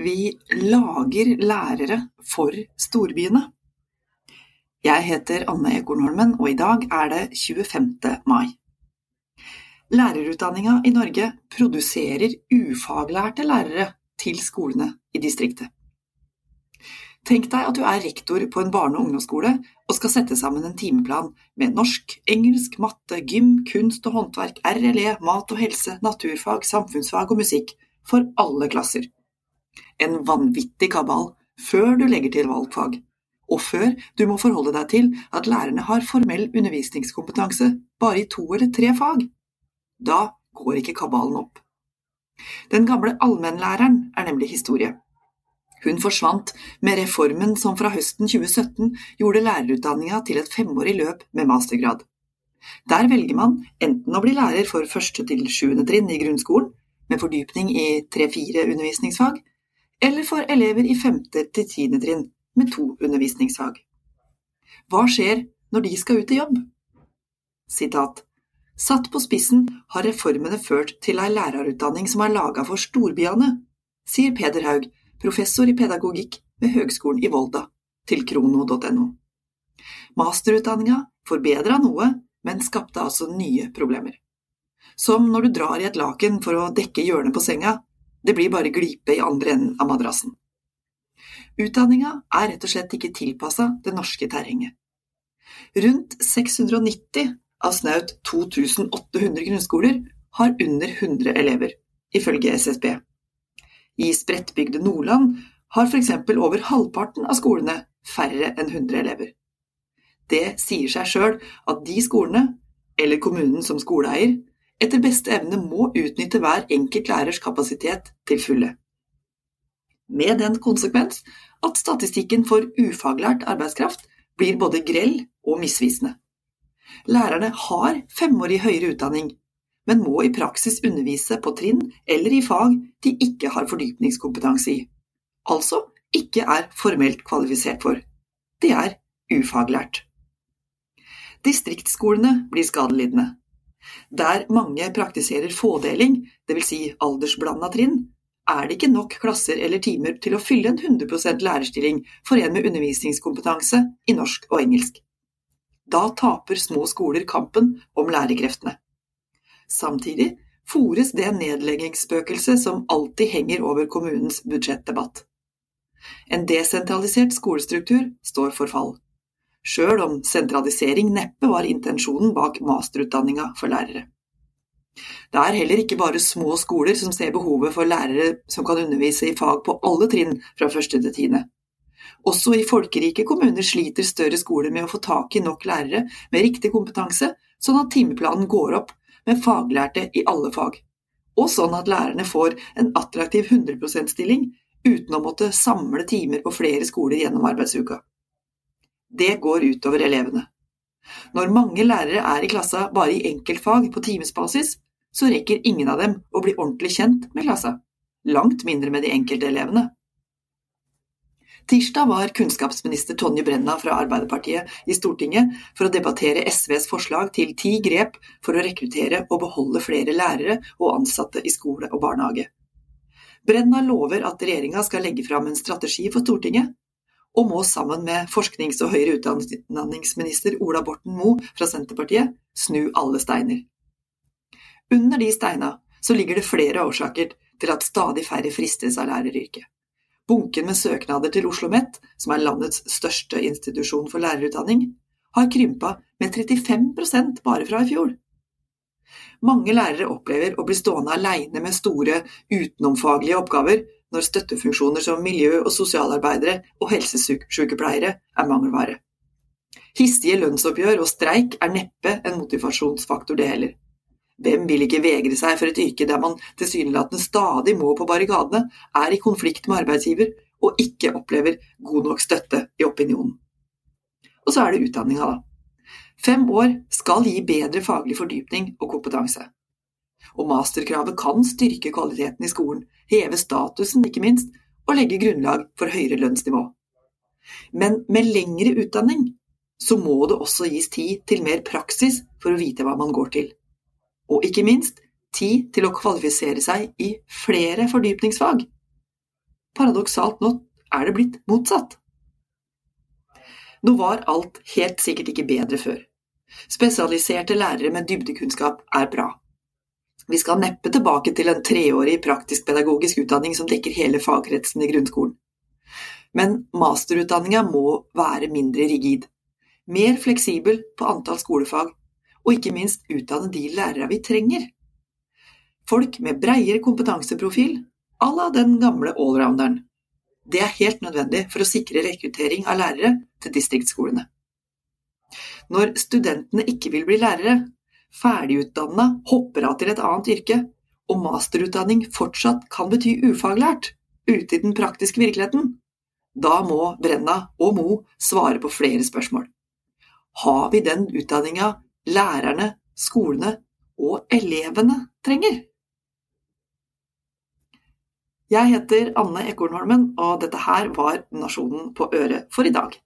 vi lager lærere for storbyene. Jeg heter Anne Ekornholmen, og i dag er det 25. mai. Lærerutdanninga i Norge produserer ufaglærte lærere til skolene i distriktet. Tenk deg at du er rektor på en barne- og ungdomsskole og skal sette sammen en timeplan med norsk, engelsk, matte, gym, kunst og håndverk, RLE, mat og helse, naturfag, samfunnsfag og musikk for alle klasser en vanvittig kabal før du legger til valgfag, og før du må forholde deg til at lærerne har formell undervisningskompetanse bare i to eller tre fag. Da går ikke kabalen opp. Den gamle allmennlæreren er nemlig historie. Hun forsvant med reformen som fra høsten 2017 gjorde lærerutdanninga til et femårig løp med mastergrad. Der velger man enten å bli lærer for første til sjuende trinn i grunnskolen, med fordypning i tre–fire undervisningsfag, eller for elever i 5. til tiende trinn med to undervisningsfag. Hva skjer når de skal ut i jobb? Sitat. Satt på spissen har reformene ført til ei lærerutdanning som er laga for storbyene, sier Peder Haug, professor i pedagogikk ved Høgskolen i Volda, til krono.no. Masterutdanninga forbedra noe, men skapte altså nye problemer. Som når du drar i et laken for å dekke hjørnet på senga, det blir bare glipe i andre enden av madrassen. Utdanninga er rett og slett ikke tilpassa det norske terrenget. Rundt 690 av snaut 2800 grunnskoler har under 100 elever, ifølge SSB. I spredtbygde Nordland har f.eks. over halvparten av skolene færre enn 100 elever. Det sier seg sjøl at de skolene, eller kommunen som skoleeier, etter beste evne må utnytte hver enkelt lærers kapasitet til fulle. Med den konsekvens at statistikken for ufaglært arbeidskraft blir både grell og misvisende. Lærerne har femårig høyere utdanning, men må i praksis undervise på trinn eller i fag de ikke har fordypningskompetanse i, altså ikke er formelt kvalifisert for. Det er ufaglært. Distriktsskolene blir skadelidende. Der mange praktiserer fådeling, dvs. Si aldersblanda trinn, er det ikke nok klasser eller timer til å fylle en 100 lærerstilling for en med undervisningskompetanse i norsk og engelsk. Da taper små skoler kampen om lærerkreftene. Samtidig fòres det nedleggingsspøkelset som alltid henger over kommunens budsjettdebatt. En desentralisert skolestruktur står for fall sjøl om sentralisering neppe var intensjonen bak masterutdanninga for lærere. Det er heller ikke bare små skoler som ser behovet for lærere som kan undervise i fag på alle trinn fra første til tiende. Også i folkerike kommuner sliter større skoler med å få tak i nok lærere med riktig kompetanse, sånn at timeplanen går opp med faglærte i alle fag, og sånn at lærerne får en attraktiv 100 %-stilling uten å måtte samle timer på flere skoler gjennom arbeidsuka. Det går utover elevene. Når mange lærere er i klassa bare i enkeltfag på timesbasis, så rekker ingen av dem å bli ordentlig kjent med klassa. Langt mindre med de enkelte elevene. Tirsdag var kunnskapsminister Tonje Brenna fra Arbeiderpartiet i Stortinget for å debattere SVs forslag til ti grep for å rekruttere og beholde flere lærere og ansatte i skole og barnehage. Brenna lover at regjeringa skal legge fram en strategi for Stortinget og må sammen med forsknings- og høyere utdanningsminister Ola Borten Moe fra Senterpartiet snu alle steiner. Under de steina så ligger det flere årsaker til at stadig færre fristes av læreryrket. Bunken med søknader til Oslo OsloMet, som er landets største institusjon for lærerutdanning, har krympa med 35 bare fra i fjor. Mange lærere opplever å bli stående aleine med store utenomfaglige oppgaver når støttefunksjoner som miljø- og sosialarbeidere og helsesykepleiere er mangelvare. Hissige lønnsoppgjør og streik er neppe en motivasjonsfaktor, det heller. Hvem vil ikke vegre seg for et yrke der man tilsynelatende stadig må på barrikadene, er i konflikt med arbeidsgiver og ikke opplever god nok støtte i opinionen? Og så er det utdanninga, da. Fem år skal gi bedre faglig fordypning og kompetanse. Og masterkravet kan styrke kvaliteten i skolen, heve statusen ikke minst, og legge grunnlag for høyere lønnsnivå. Men med lengre utdanning så må det også gis tid til mer praksis for å vite hva man går til. Og ikke minst tid til å kvalifisere seg i flere fordypningsfag. paradoksalt nok er det blitt motsatt. Nå var alt helt sikkert ikke bedre før. Spesialiserte lærere med dybdekunnskap er bra. Vi skal neppe tilbake til en treårig praktisk-pedagogisk utdanning som dekker hele fagkretsen i grunnskolen. Men masterutdanninga må være mindre rigid, mer fleksibel på antall skolefag, og ikke minst utdanne de lærere vi trenger. Folk med breiere kompetanseprofil à la den gamle allrounderen. Det er helt nødvendig for å sikre rekruttering av lærere til distriktsskolene. Når studentene ikke vil bli lærere, ferdigutdanna hopper av til et annet yrke, og masterutdanning fortsatt kan bety ufaglært ute i den praktiske virkeligheten, da må Brenna og Mo svare på flere spørsmål. Har vi den utdanninga lærerne, skolene og elevene trenger? Jeg heter Anne Ekornholmen, og dette her var Nasjonen på øret for i dag.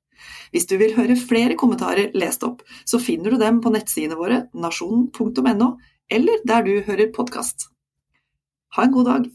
Hvis du vil høre flere kommentarer lest opp, så finner du dem på nettsidene våre nasjonen.no, eller der du hører podkast. Ha en god dag!